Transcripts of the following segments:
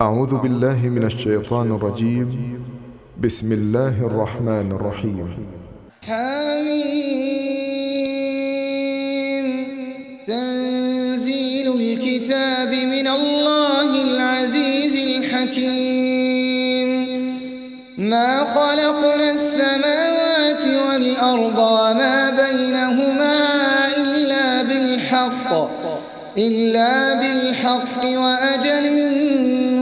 أعوذ بالله من الشيطان الرجيم. بسم الله الرحمن الرحيم. حميم. تنزيل الكتاب من الله العزيز الحكيم. ما خلقنا السماوات والأرض وما بينهما إلا بالحق إلا بالحق وأجل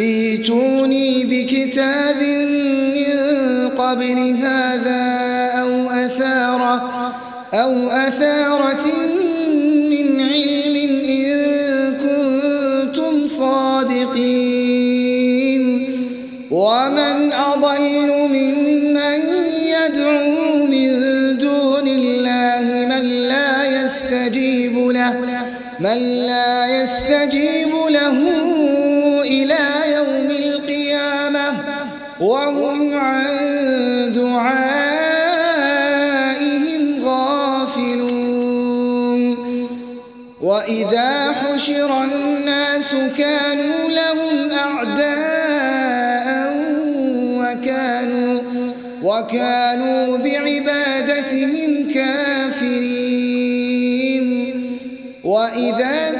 ايتوني بكتاب من قبل هذا أو أثارة أو أثارة من علم إن كنتم صادقين. ومن أضل ممن يدعو من دون الله من لا يستجيب له من لا يستجيب له وهم عن دعائهم غافلون. وإذا حشر الناس كانوا لهم أعداء وكانوا وكانوا بعبادتهم كافرين. وإذا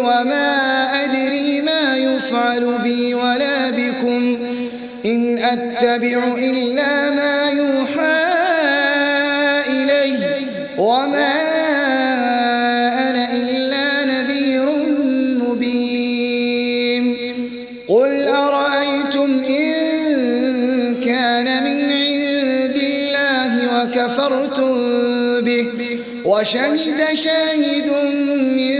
وما أدري ما يفعل بي ولا بكم إن أتبع إلا ما يوحى إلي وما أنا إلا نذير مبين. قل أرأيتم إن كان من عند الله وكفرتم به وشهد شاهد من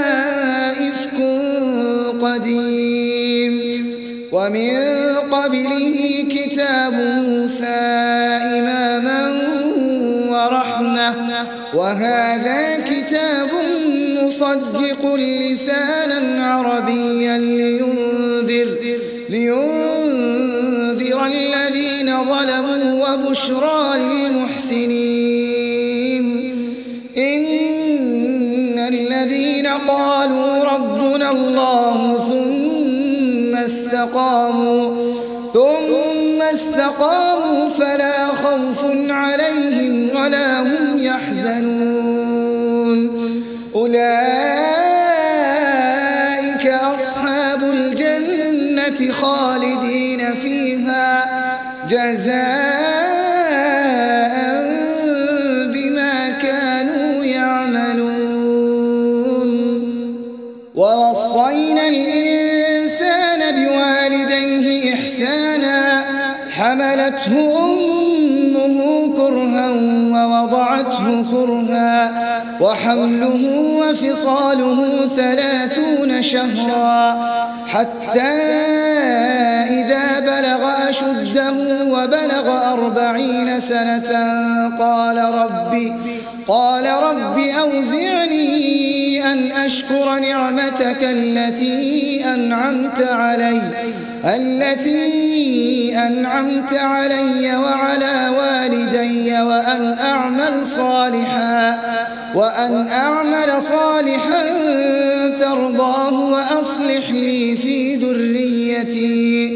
ومن قبله كتاب موسى إماما ورحمة. وهذا كتاب مصدق لسانا عربيا لينذر لينذر الذين ظلموا وبشرى للمحسنين. إن الذين قالوا ربنا الله استقاموا ثم استقاموا فلا خوف عليهم ولا هم يحزنون. أولئك أصحاب الجنة خالدين. بوالديه إحسانا حملته أمه كرها ووضعته كرها وحمله وفصاله ثلاثون شهرا حتى إذا بلغ أشده وبلغ أربعين سنة قال ربي قال رب أوزعني أن أشكر نعمتك التي أنعمت علي. التي أنعمت علي وعلى والدي وأن أعمل صالحا وأن أعمل صالحا ترضاه وأصلح لي في ذريتي.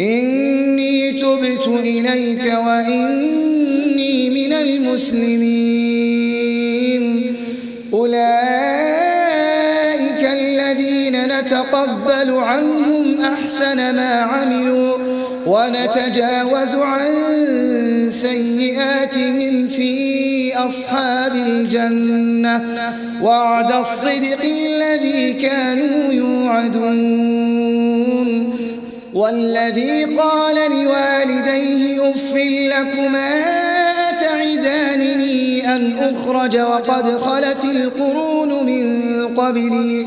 إني تبت إليك وإني من المسلمين. نتقبل عنهم أحسن ما عملوا ونتجاوز عن سيئاتهم في أصحاب الجنة. وعد الصدق الذي كانوا يوعدون. والذي قال لوالديه أف لكما أن أخرج وقد خلت القرون من قبلي.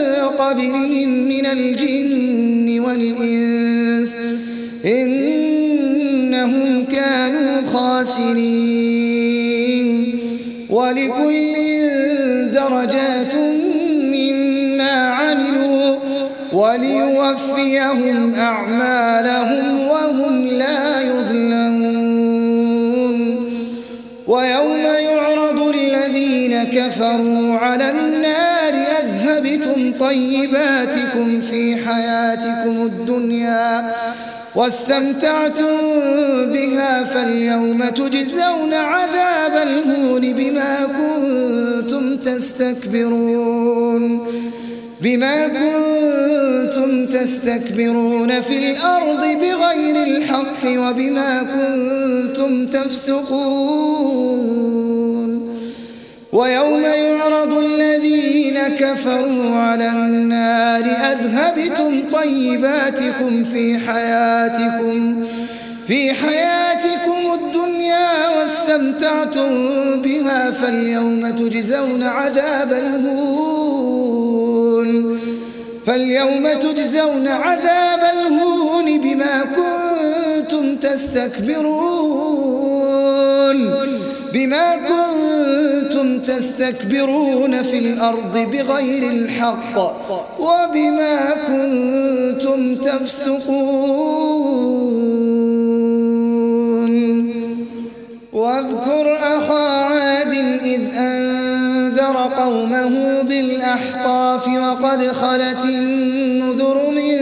قبلهم من الجن والإنس إنهم كانوا خاسرين ولكل درجات مما عملوا وليوفيهم أعمالهم وهم لا يظلمون ويوم يعرض الذين كفروا على النار طيباتكم في حياتكم الدنيا واستمتعتم بها فاليوم تجزون عذاب الهون بما كنتم تستكبرون بما كنتم تستكبرون في الأرض بغير الحق وبما كنتم تفسقون ويوم يعرض الذين كفروا على النار أذهبتم طيباتكم في حياتكم في حياتكم الدنيا واستمتعتم بها فاليوم تجزون عذاب الهون فاليوم تجزون عذاب الهون بما كنتم تستكبرون بما كنتم تستكبرون في الأرض بغير الحق وبما كنتم تفسقون. واذكر أخا عاد إذ أنذر قومه بالأحقاف وقد خلت النذر من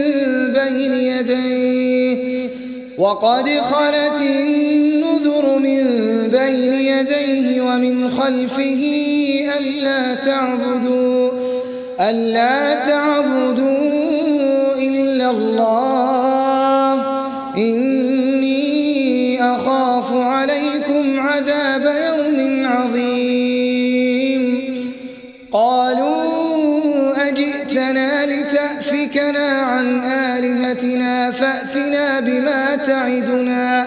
بين يديه. وقد خلت النذر من بين يديه ومن خلفه ألا تعبدوا ألا تعبدوا إلا الله. إني أخاف عليكم عذاب يوم عظيم. قالوا أجئتنا لتأفكنا عن آلهتنا فأتنا بما تعدنا.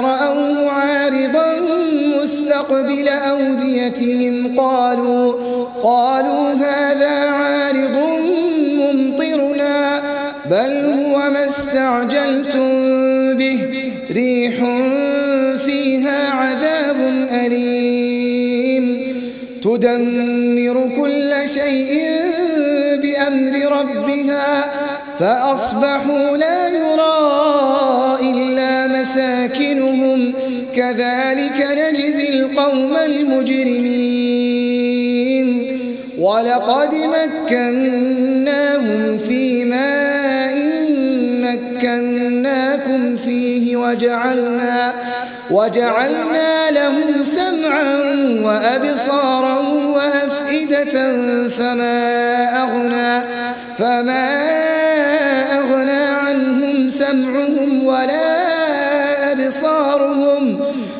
رأوه عارضا مستقبل أوديتهم قالوا قالوا هذا عارض بل هو ما استعجلتم به ريح فيها عذاب أليم. تدمر كل شيء بأمر ربها فأصبحوا لا يرى كذلك نجزي القوم المجرمين. ولقد مكناهم في ماء مكناكم فيه وجعلنا وجعلنا لهم سمعا وأبصارا وأفئدة فما أغنى فما أغنى عنهم سمعهم ولا أبصارهم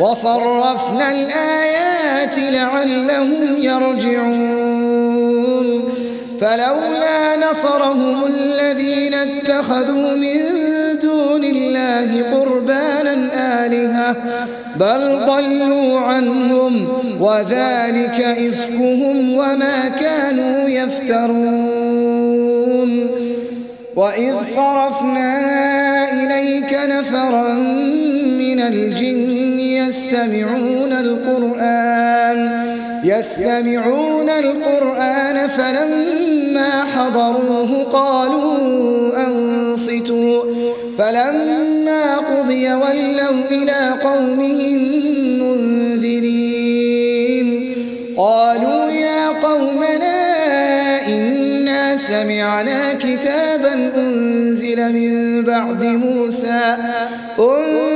وصرفنا الآيات لعلهم يرجعون. فلولا نصرهم الذين اتخذوا من دون الله قربانا آلهة بل ضلوا عنهم وذلك إفكهم وما كانوا يفترون. وإذ صرفنا إليك نفرا من الجن يستمعون القرآن يستمعون القرآن فلما حضروه قالوا أنصتوا فلما قضي ولوا إلى قومهم منذرين. قالوا يا قومنا إنا سمعنا كتابا أنزل من بعد موسى أنزل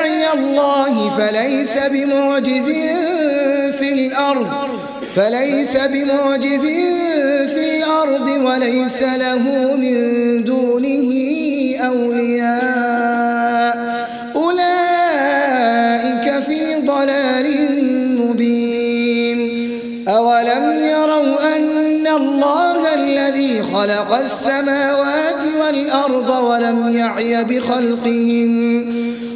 الله فليس بمعجز في الأرض فليس بمعجز في الأرض وليس له من دونه أولياء. أولئك في ضلال مبين. أولم يروا أن الله الذي خلق السماوات والأرض ولم يعي بخلقهن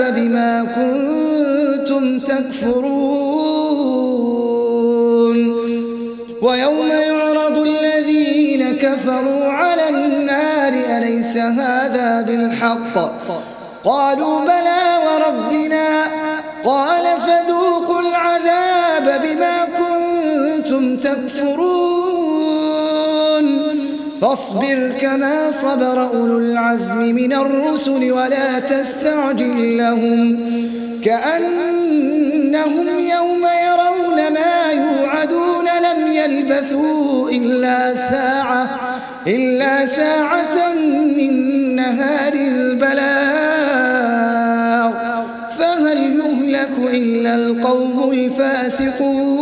بما كنتم تكفرون. ويوم يعرض الذين كفروا على النار أليس هذا بالحق؟ قالوا بلى وربنا. قال فاصبر كما صبر أولو العزم من الرسل ولا تستعجل لهم كأنهم يوم يرون ما يوعدون لم يلبثوا إلا ساعة إلا ساعة من نهار البلاغ فهل يهلك إلا القوم الفاسقون؟